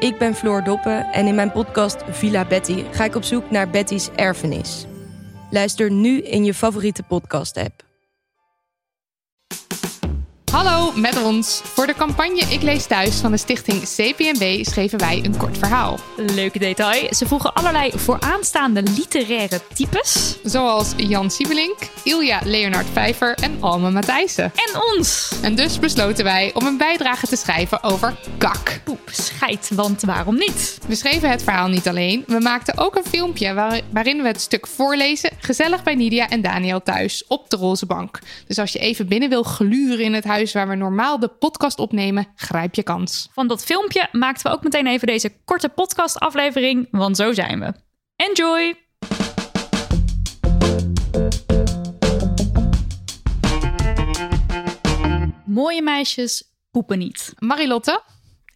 Ik ben Floor Doppen en in mijn podcast Villa Betty ga ik op zoek naar Betty's erfenis. Luister nu in je favoriete podcast-app. Hallo, met ons. Voor de campagne Ik lees thuis van de stichting CPNB schreven wij een kort verhaal. Leuke detail. Ze vroegen allerlei vooraanstaande literaire types. Zoals Jan Siebelink, Ilja Leonard Vijver en Alma Matthijssen. En ons. En dus besloten wij om een bijdrage te schrijven over kak. Poep, scheid, want waarom niet? We schreven het verhaal niet alleen. We maakten ook een filmpje waar, waarin we het stuk voorlezen. Gezellig bij Nidia en Daniel thuis op de roze bank. Dus als je even binnen wil gluren in het huis waar we normaal de podcast opnemen, grijp je kans. Van dat filmpje maakten we ook meteen even deze korte podcastaflevering, want zo zijn we. Enjoy! Mooie meisjes poepen niet. Marilotte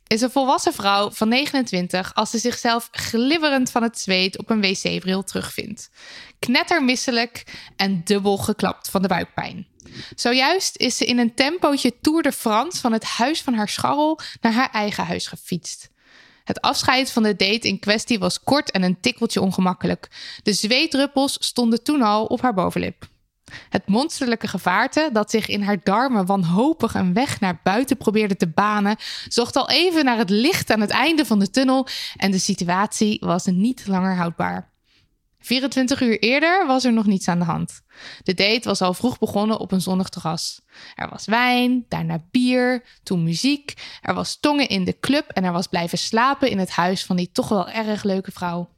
is een volwassen vrouw van 29 als ze zichzelf glibberend van het zweet op een wc-bril terugvindt. Knettermisselijk en dubbel geklapt van de buikpijn. Zojuist is ze in een tempootje Tour de France van het huis van haar scharrel naar haar eigen huis gefietst. Het afscheid van de date in kwestie was kort en een tikkeltje ongemakkelijk. De zweetdruppels stonden toen al op haar bovenlip. Het monsterlijke gevaarte dat zich in haar darmen wanhopig een weg naar buiten probeerde te banen, zocht al even naar het licht aan het einde van de tunnel en de situatie was niet langer houdbaar. 24 uur eerder was er nog niets aan de hand. De date was al vroeg begonnen op een zonnig terras. Er was wijn, daarna bier, toen muziek. Er was tongen in de club en er was blijven slapen in het huis van die toch wel erg leuke vrouw.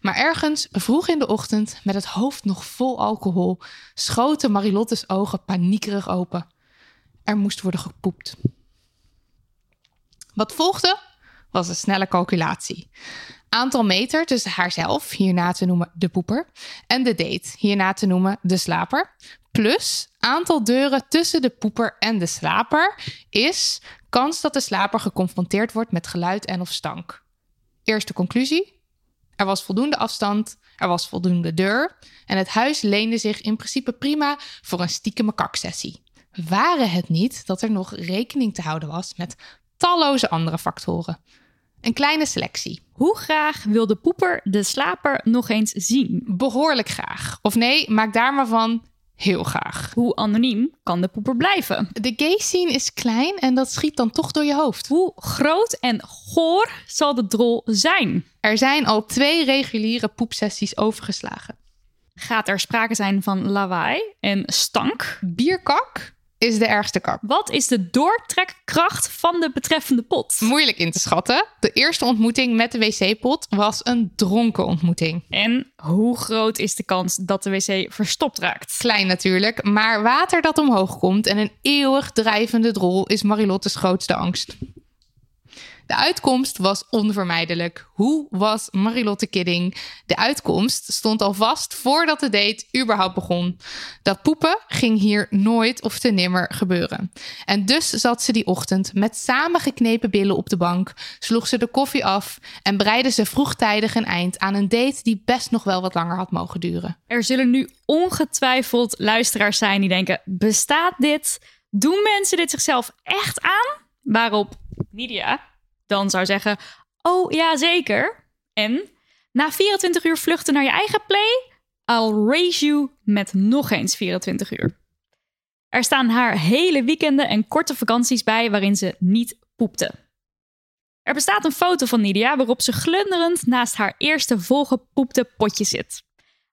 Maar ergens, vroeg in de ochtend, met het hoofd nog vol alcohol, schoten Marilottes ogen paniekerig open. Er moest worden gepoept. Wat volgde was een snelle calculatie. Aantal meter tussen haarzelf, hierna te noemen de poeper, en de date, hierna te noemen de slaper, plus aantal deuren tussen de poeper en de slaper, is kans dat de slaper geconfronteerd wordt met geluid en of stank. Eerste conclusie: er was voldoende afstand, er was voldoende deur en het huis leende zich in principe prima voor een stiekeme kaksessie. Waren het niet dat er nog rekening te houden was met talloze andere factoren. Een kleine selectie. Hoe graag wil de poeper de slaper nog eens zien? Behoorlijk graag. Of nee, maak daar maar van heel graag. Hoe anoniem kan de poeper blijven? De gay scene is klein en dat schiet dan toch door je hoofd. Hoe groot en goor zal de drol zijn? Er zijn al twee reguliere poepsessies overgeslagen. Gaat er sprake zijn van lawaai en stank? Bierkak is de ergste kak. Wat is de doortrekkracht van de betreffende pot? Moeilijk in te schatten. De eerste ontmoeting met de wc-pot was een dronken ontmoeting. En hoe groot is de kans dat de wc verstopt raakt? Klein natuurlijk, maar water dat omhoog komt en een eeuwig drijvende drol is Marilottes grootste angst. De uitkomst was onvermijdelijk. Hoe was Marilotte kidding? De uitkomst stond al vast voordat de date überhaupt begon. Dat poepen ging hier nooit of te nimmer gebeuren. En dus zat ze die ochtend met samengeknepen billen op de bank, sloeg ze de koffie af en breidde ze vroegtijdig een eind aan een date die best nog wel wat langer had mogen duren. Er zullen nu ongetwijfeld luisteraars zijn die denken: bestaat dit? Doen mensen dit zichzelf echt aan? Waarop Nidia dan zou zeggen: Oh ja, zeker. En na 24 uur vluchten naar je eigen play, I'll raise you met nog eens 24 uur. Er staan haar hele weekenden en korte vakanties bij waarin ze niet poepte. Er bestaat een foto van Nidia waarop ze glunderend naast haar eerste volgepoepte potje zit.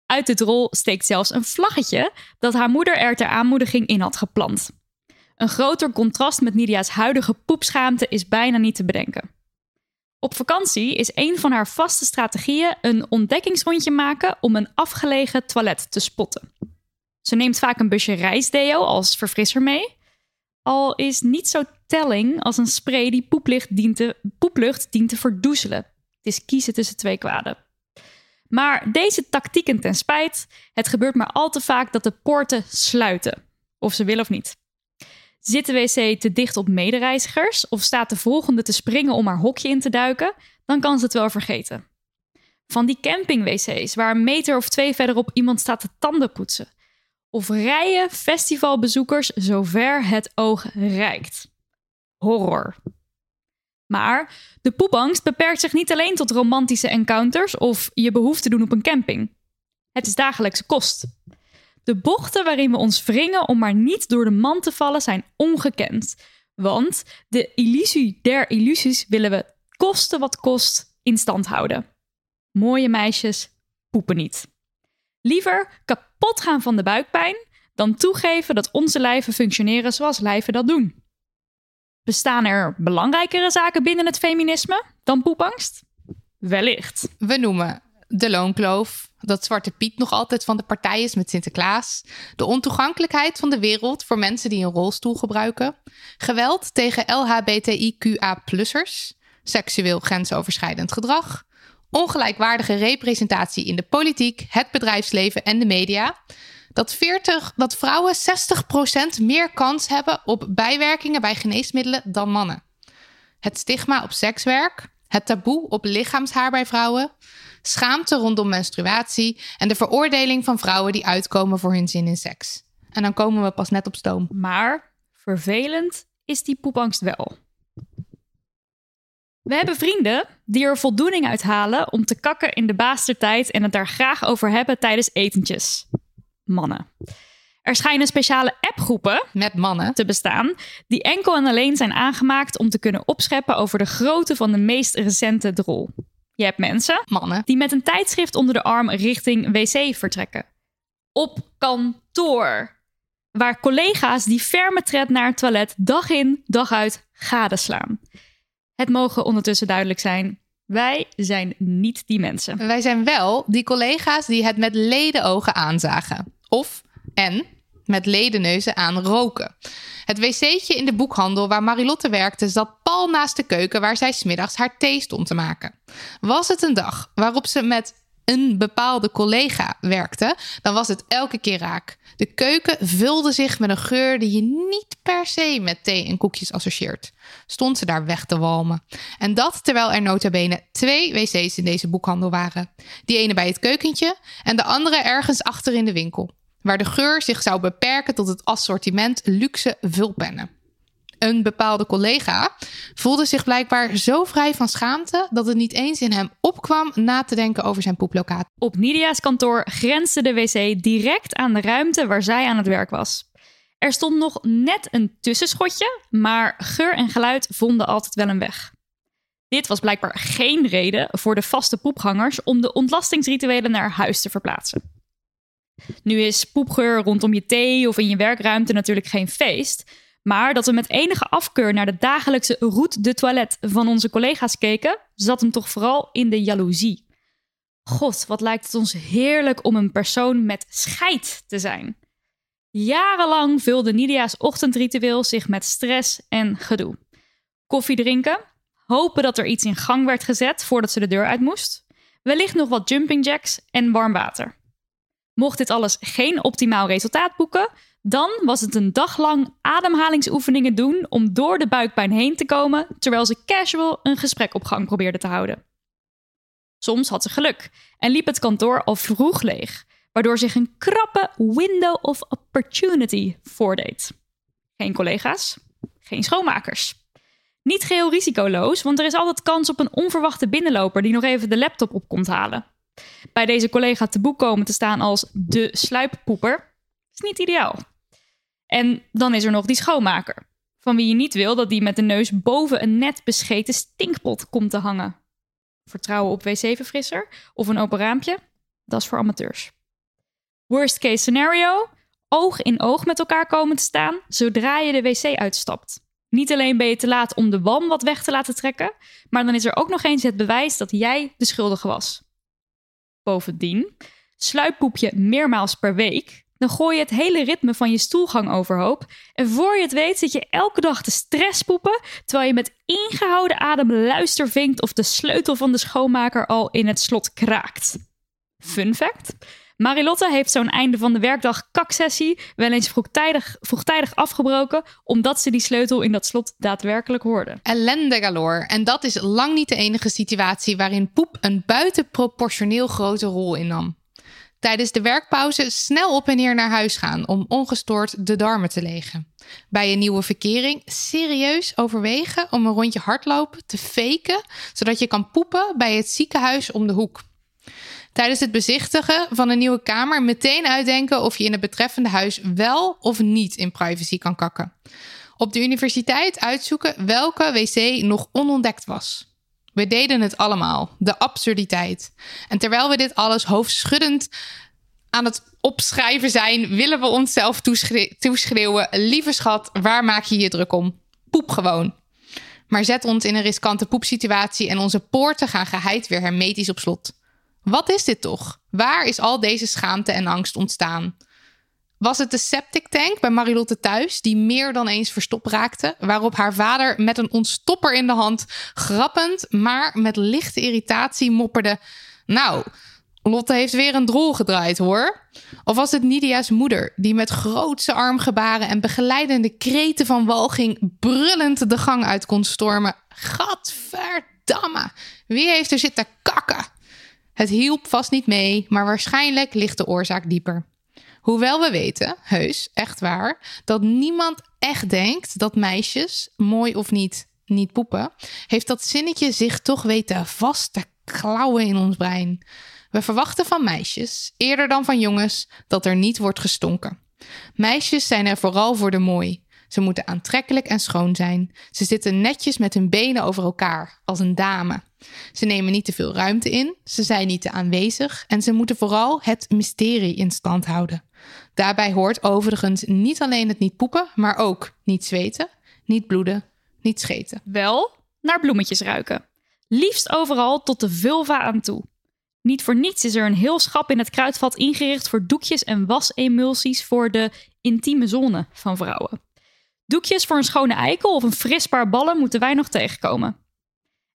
Uit de rol steekt zelfs een vlaggetje dat haar moeder er ter aanmoediging in had geplant. Een groter contrast met Nidia's huidige poepschaamte is bijna niet te bedenken. Op vakantie is een van haar vaste strategieën een ontdekkingsrondje maken om een afgelegen toilet te spotten. Ze neemt vaak een busje reisdeo als verfrisser mee. Al is niet zo telling als een spray die dient te, poeplucht dient te verdoezelen. Het is kiezen tussen twee kwaden. Maar deze tactieken ten spijt, het gebeurt maar al te vaak dat de poorten sluiten. Of ze willen of niet. Zit de wc te dicht op medereizigers of staat de volgende te springen om haar hokje in te duiken, dan kan ze het wel vergeten. Van die camping-wc's waar een meter of twee verderop iemand staat te tanden poetsen. Of rijen festivalbezoekers zover het oog reikt. Horror. Maar de poepangst beperkt zich niet alleen tot romantische encounters of je behoefte doen op een camping. Het is dagelijkse kost. De bochten waarin we ons wringen om maar niet door de man te vallen zijn ongekend. Want de illusie der illusies willen we koste wat kost in stand houden. Mooie meisjes poepen niet. Liever kapot gaan van de buikpijn dan toegeven dat onze lijven functioneren zoals lijven dat doen. Bestaan er belangrijkere zaken binnen het feminisme dan poepangst? Wellicht. We noemen de loonkloof, dat Zwarte Piet nog altijd van de partij is met Sinterklaas, de ontoegankelijkheid van de wereld voor mensen die een rolstoel gebruiken, geweld tegen LHBTIQA-plussers, seksueel grensoverschrijdend gedrag, ongelijkwaardige representatie in de politiek, het bedrijfsleven en de media, dat, 40, dat vrouwen 60% meer kans hebben op bijwerkingen bij geneesmiddelen dan mannen. Het stigma op sekswerk, het taboe op lichaamshaar bij vrouwen, schaamte rondom menstruatie en de veroordeling van vrouwen die uitkomen voor hun zin in seks. En dan komen we pas net op stoom. Maar vervelend is die poepangst wel. We hebben vrienden die er voldoening uit halen om te kakken in de baastertijd en het daar graag over hebben tijdens etentjes. Mannen. Er schijnen speciale appgroepen Met mannen. te bestaan die enkel en alleen zijn aangemaakt om te kunnen opscheppen over de grootte van de meest recente drol. Je hebt mensen Mannen. die met een tijdschrift onder de arm richting wc vertrekken. Op kantoor. Waar collega's die ferme tred naar het toilet dag in, dag uit gadeslaan. Het mogen ondertussen duidelijk zijn. Wij zijn niet die mensen. Wij zijn wel die collega's die het met ledenogen aanzagen. Of, en, met ledenneuzen aan roken. Het wc'tje in de boekhandel waar Marilotte werkte zat pal naast de keuken waar zij smiddags haar thee stond te maken. Was het een dag waarop ze met een bepaalde collega werkte, dan was het elke keer raak. De keuken vulde zich met een geur die je niet per se met thee en koekjes associeert. Stond ze daar weg te walmen. En dat terwijl er nota bene twee wc's in deze boekhandel waren. Die ene bij het keukentje en de andere ergens achter in de winkel. Waar de geur zich zou beperken tot het assortiment luxe vulpennen. Een bepaalde collega voelde zich blijkbaar zo vrij van schaamte dat het niet eens in hem opkwam na te denken over zijn poeplocatie. Op Nidia's kantoor grensde de wc direct aan de ruimte waar zij aan het werk was. Er stond nog net een tussenschotje, maar geur en geluid vonden altijd wel een weg. Dit was blijkbaar geen reden voor de vaste poepgangers om de ontlastingsrituelen naar huis te verplaatsen. Nu is poepgeur rondom je thee of in je werkruimte natuurlijk geen feest, maar dat we met enige afkeur naar de dagelijkse route de toilet van onze collega's keken, zat hem toch vooral in de jaloezie. God, wat lijkt het ons heerlijk om een persoon met scheid te zijn. Jarenlang vulde Nidia's ochtendritueel zich met stress en gedoe. Koffie drinken, hopen dat er iets in gang werd gezet voordat ze de deur uit moest, wellicht nog wat jumping jacks en warm water. Mocht dit alles geen optimaal resultaat boeken, dan was het een dag lang ademhalingsoefeningen doen om door de buikpijn heen te komen, terwijl ze casual een gesprek op gang probeerde te houden. Soms had ze geluk en liep het kantoor al vroeg leeg, waardoor zich een krappe window of opportunity voordeed. Geen collega's, geen schoonmakers. Niet geheel risicoloos, want er is altijd kans op een onverwachte binnenloper die nog even de laptop op komt halen. Bij deze collega te boek komen te staan als de sluippoeper is niet ideaal. En dan is er nog die schoonmaker. Van wie je niet wil dat die met de neus boven een net bescheten stinkpot komt te hangen. Vertrouwen op wc-verfrisser of een open raampje? Dat is voor amateurs. Worst case scenario: oog in oog met elkaar komen te staan zodra je de wc uitstapt. Niet alleen ben je te laat om de wam wat weg te laten trekken, maar dan is er ook nog eens het bewijs dat jij de schuldige was. Bovendien, sluippoep je meermaals per week, dan gooi je het hele ritme van je stoelgang overhoop. En voor je het weet zit je elke dag te stresspoepen, terwijl je met ingehouden adem luistervinkt of de sleutel van de schoonmaker al in het slot kraakt. Fun fact. Marilotte heeft zo'n einde van de werkdag kaksessie wel eens vroegtijdig, vroegtijdig afgebroken, omdat ze die sleutel in dat slot daadwerkelijk hoorde. Ellende galore. En dat is lang niet de enige situatie waarin poep een buitenproportioneel grote rol innam. Tijdens de werkpauze snel op en neer naar huis gaan om ongestoord de darmen te legen. Bij een nieuwe verkering serieus overwegen om een rondje hardlopen te faken, zodat je kan poepen bij het ziekenhuis om de hoek. Tijdens het bezichtigen van een nieuwe kamer meteen uitdenken of je in het betreffende huis wel of niet in privacy kan kakken. Op de universiteit uitzoeken welke wc nog onontdekt was. We deden het allemaal, de absurditeit. En terwijl we dit alles hoofdschuddend aan het opschrijven zijn, willen we onszelf toeschreeuwen: lieve schat, waar maak je je druk om? Poep gewoon. Maar zet ons in een riskante poepsituatie en onze poorten gaan geheid weer hermetisch op slot. Wat is dit toch? Waar is al deze schaamte en angst ontstaan? Was het de septic tank bij Marilotte thuis die meer dan eens verstopt raakte, waarop haar vader met een ontstopper in de hand grappend, maar met lichte irritatie mopperde: "Nou, Lotte heeft weer een drol gedraaid, hoor." Of was het Nidia's moeder die met grootse armgebaren en begeleidende kreten van walging brullend de gang uit kon stormen: "Gadverdamme, wie heeft er zitten kakken?" Het hielp vast niet mee, maar waarschijnlijk ligt de oorzaak dieper. Hoewel we weten, heus, echt waar, dat niemand echt denkt dat meisjes, mooi of niet, niet poepen, heeft dat zinnetje zich toch weten vast te klauwen in ons brein. We verwachten van meisjes, eerder dan van jongens, dat er niet wordt gestonken. Meisjes zijn er vooral voor de mooi. Ze moeten aantrekkelijk en schoon zijn. Ze zitten netjes met hun benen over elkaar, als een dame. Ze nemen niet te veel ruimte in, ze zijn niet te aanwezig en ze moeten vooral het mysterie in stand houden. Daarbij hoort overigens niet alleen het niet poepen, maar ook niet zweten, niet bloeden, niet scheten. Wel naar bloemetjes ruiken. Liefst overal tot de vulva aan toe. Niet voor niets is er een heel schap in het kruidvat ingericht voor doekjes en wasemulsies voor de intieme zone van vrouwen. Doekjes voor een schone eikel of een fris paar ballen moeten wij nog tegenkomen.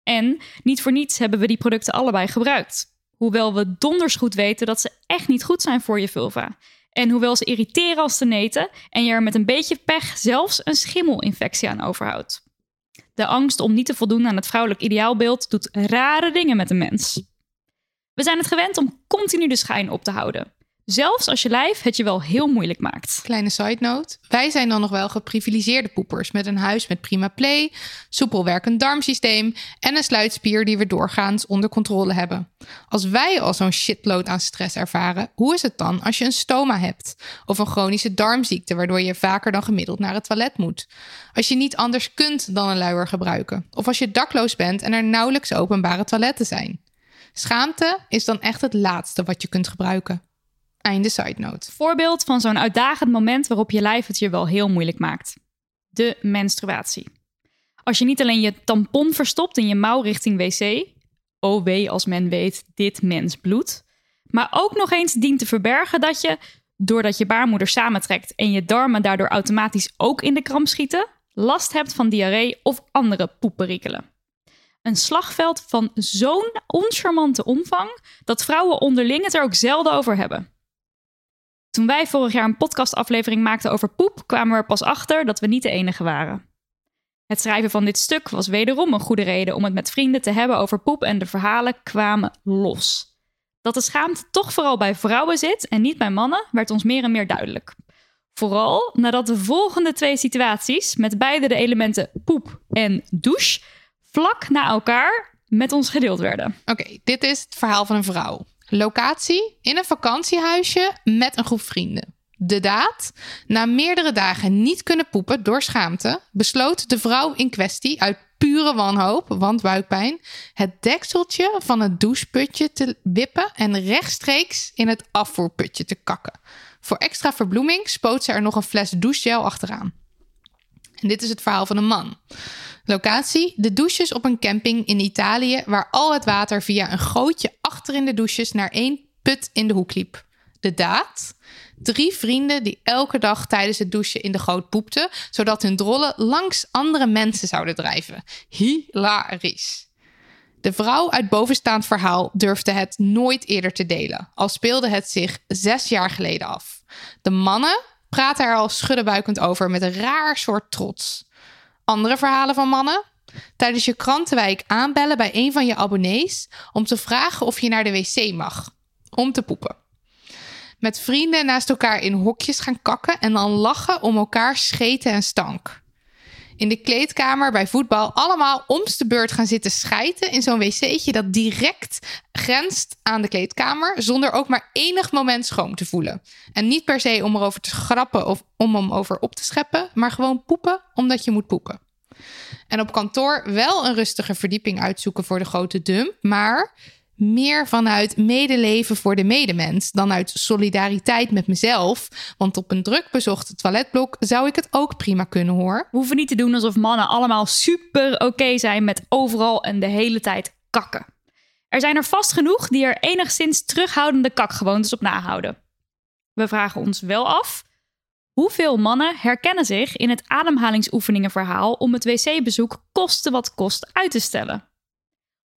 En niet voor niets hebben we die producten allebei gebruikt. Hoewel we donders goed weten dat ze echt niet goed zijn voor je vulva. En hoewel ze irriteren als te neten en je er met een beetje pech zelfs een schimmelinfectie aan overhoudt. De angst om niet te voldoen aan het vrouwelijk ideaalbeeld doet rare dingen met een mens. We zijn het gewend om continu de schijn op te houden. Zelfs als je lijf het je wel heel moeilijk maakt. Kleine side note. Wij zijn dan nog wel geprivilegeerde poepers. Met een huis met prima play, soepel werkend darmsysteem en een sluitspier die we doorgaans onder controle hebben. Als wij al zo'n shitload aan stress ervaren, hoe is het dan als je een stoma hebt? Of een chronische darmziekte waardoor je vaker dan gemiddeld naar het toilet moet? Als je niet anders kunt dan een luier gebruiken? Of als je dakloos bent en er nauwelijks openbare toiletten zijn? Schaamte is dan echt het laatste wat je kunt gebruiken. Einde side note. Voorbeeld van zo'n uitdagend moment waarop je lijf het je wel heel moeilijk maakt. De menstruatie. Als je niet alleen je tampon verstopt in je mouw richting wc, oh wee als men weet dit mens bloed, maar ook nog eens dient te verbergen dat je, doordat je baarmoeder samentrekt en je darmen daardoor automatisch ook in de kramp schieten, last hebt van diarree of andere poeperikelen. Een slagveld van zo'n oncharmante omvang dat vrouwen onderling het er ook zelden over hebben. Toen wij vorig jaar een podcastaflevering maakten over poep, kwamen we er pas achter dat we niet de enige waren. Het schrijven van dit stuk was wederom een goede reden om het met vrienden te hebben over poep en de verhalen kwamen los. Dat de schaamte toch vooral bij vrouwen zit en niet bij mannen, werd ons meer en meer duidelijk. Vooral nadat de volgende twee situaties, met beide de elementen poep en douche, vlak na elkaar met ons gedeeld werden. Oké, dit is het verhaal van een vrouw. Locatie in een vakantiehuisje met een groep vrienden. De daad? Na meerdere dagen niet kunnen poepen door schaamte, besloot de vrouw in kwestie uit pure wanhoop, want buikpijn, het dekseltje van het doucheputje te wippen en rechtstreeks in het afvoerputje te kakken. Voor extra verbloeming spoot ze er nog een fles douchegel achteraan. En dit is het verhaal van een man. Locatie: de douches op een camping in Italië, waar al het water via een gootje achter in de douches naar één put in de hoek liep. De daad: drie vrienden die elke dag tijdens het douchen in de goot poepten, zodat hun drollen langs andere mensen zouden drijven. Hilarisch. De vrouw uit bovenstaand verhaal durfde het nooit eerder te delen, al speelde het zich zes jaar geleden af. De mannen praten er al schuddenbuikend over met een raar soort trots. Andere verhalen van mannen? Tijdens je krantenwijk aanbellen bij een van je abonnees om te vragen of je naar de wc mag. Om te poepen. Met vrienden naast elkaar in hokjes gaan kakken en dan lachen om elkaar scheten en stank. In de kleedkamer bij voetbal allemaal omste de beurt gaan zitten schijten in zo'n wc'tje dat direct grenst aan de kleedkamer, zonder ook maar enig moment schoon te voelen. En niet per se om erover te grappen of om hem over op te scheppen, maar gewoon poepen omdat je moet poepen. En op kantoor wel een rustige verdieping uitzoeken voor de grote dump, maar meer vanuit medeleven voor de medemens dan uit solidariteit met mezelf. Want op een druk bezocht toiletblok zou ik het ook prima kunnen hoor. We hoeven niet te doen alsof mannen allemaal super oké zijn met overal en de hele tijd kakken. Er zijn er vast genoeg die er enigszins terughoudende kakgewoontes op nahouden. We vragen ons wel af hoeveel mannen herkennen zich in het ademhalingsoefeningenverhaal om het wc-bezoek koste wat kost uit te stellen.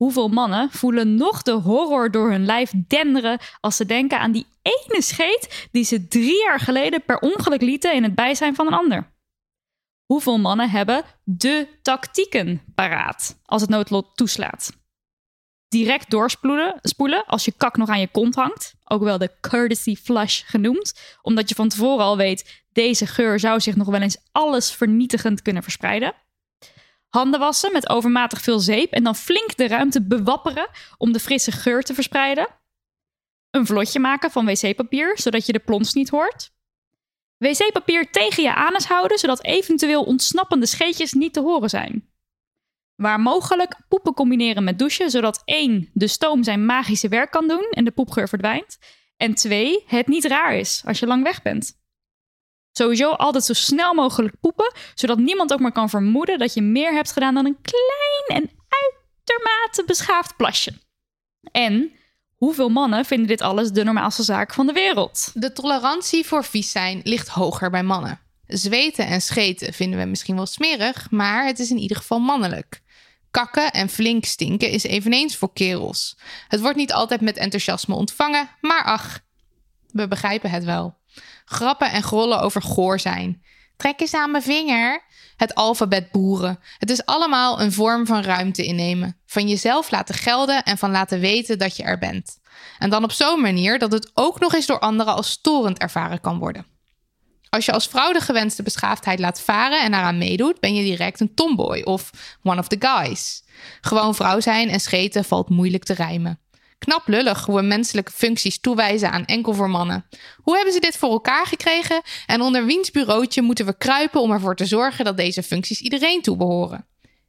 Hoeveel mannen voelen nog de horror door hun lijf denderen als ze denken aan die ene scheet die ze drie jaar geleden per ongeluk lieten in het bijzijn van een ander? Hoeveel mannen hebben de tactieken paraat als het noodlot toeslaat? Direct doorspoelen spoelen als je kak nog aan je kont hangt, ook wel de courtesy flush genoemd, omdat je van tevoren al weet deze geur zou zich nog wel eens alles vernietigend kunnen verspreiden. Handen wassen met overmatig veel zeep en dan flink de ruimte bewapperen om de frisse geur te verspreiden. Een vlotje maken van wc-papier, zodat je de plons niet hoort. Wc-papier tegen je anus houden, zodat eventueel ontsnappende scheetjes niet te horen zijn. Waar mogelijk poepen combineren met douchen, zodat één, de stoom zijn magische werk kan doen en de poepgeur verdwijnt. En twee, het niet raar is als je lang weg bent. Sowieso altijd zo snel mogelijk poepen, zodat niemand ook maar kan vermoeden dat je meer hebt gedaan dan een klein en uitermate beschaafd plasje. En hoeveel mannen vinden dit alles de normaalste zaak van de wereld? De tolerantie voor vies zijn ligt hoger bij mannen. Zweten en scheten vinden we misschien wel smerig, maar het is in ieder geval mannelijk. Kakken en flink stinken is eveneens voor kerels. Het wordt niet altijd met enthousiasme ontvangen, maar ach, we begrijpen het wel. Grappen en grollen over goor zijn. Trek eens aan mijn vinger. Het alfabet boeren. Het is allemaal een vorm van ruimte innemen. Van jezelf laten gelden en van laten weten dat je er bent. En dan op zo'n manier dat het ook nog eens door anderen als storend ervaren kan worden. Als je als vrouw de gewenste beschaafdheid laat varen en daaraan meedoet, ben je direct een tomboy of one of the guys. Gewoon vrouw zijn en scheten valt moeilijk te rijmen. Knap lullig hoe we menselijke functies toewijzen aan enkel voor mannen. Hoe hebben ze dit voor elkaar gekregen en onder wiens bureautje moeten we kruipen om ervoor te zorgen dat deze functies iedereen toebehoren?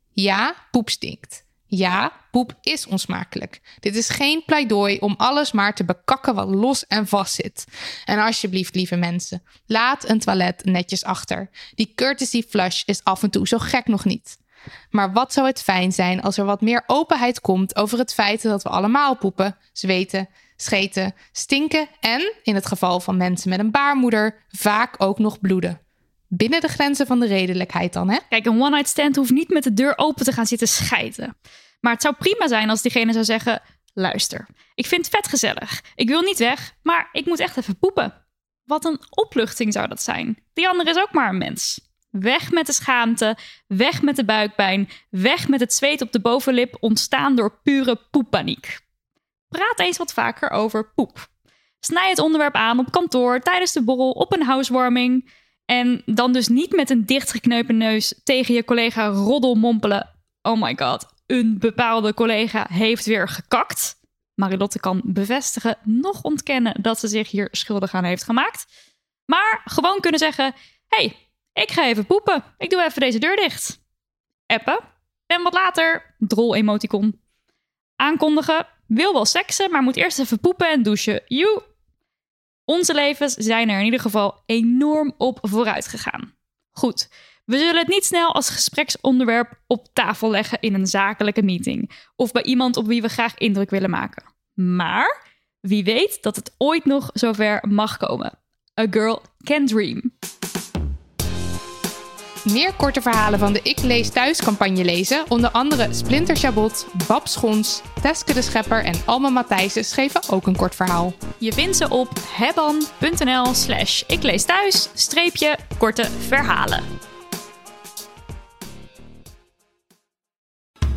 Ja, poep stinkt. Ja, poep is onsmakelijk. Dit is geen pleidooi om alles maar te bekakken wat los en vast zit. En alsjeblieft, lieve mensen, laat een toilet netjes achter. Die courtesy flush is af en toe zo gek nog niet. Maar wat zou het fijn zijn als er wat meer openheid komt over het feit dat we allemaal poepen, zweten, scheten, stinken en, in het geval van mensen met een baarmoeder, vaak ook nog bloeden. Binnen de grenzen van de redelijkheid dan, hè? Kijk, een one-night stand hoeft niet met de deur open te gaan zitten schijten. Maar het zou prima zijn als diegene zou zeggen: luister, ik vind het vet gezellig. Ik wil niet weg, maar ik moet echt even poepen. Wat een opluchting zou dat zijn. Die andere is ook maar een mens. Weg met de schaamte, weg met de buikpijn, weg met het zweet op de bovenlip ontstaan door pure poeppaniek. Praat eens wat vaker over poep. Snij het onderwerp aan op kantoor, tijdens de borrel, op een housewarming. En dan dus niet met een dichtgeknepen neus tegen je collega roddel mompelen. Oh my god, een bepaalde collega heeft weer gekakt. Marilotte kan bevestigen, nog ontkennen dat ze zich hier schuldig aan heeft gemaakt. Maar gewoon kunnen zeggen: hey, ik ga even poepen. Ik doe even deze deur dicht. Appen. En wat later, drol-emoticon. Aankondigen. Wil wel seksen, maar moet eerst even poepen en douchen. Joe. Onze levens zijn er in ieder geval enorm op vooruit gegaan. Goed, we zullen het niet snel als gespreksonderwerp op tafel leggen in een zakelijke meeting of bij iemand op wie we graag indruk willen maken. Maar wie weet dat het ooit nog zover mag komen. A girl can dream. Meer korte verhalen van de Ik Lees Thuis campagne lezen. Onder andere Splinter Chabot, Bab Schons, Teske de Schepper en Alma Matthijssen schreven ook een kort verhaal. Je vindt ze op hebban.nl slash ik lees thuis streepje korte verhalen.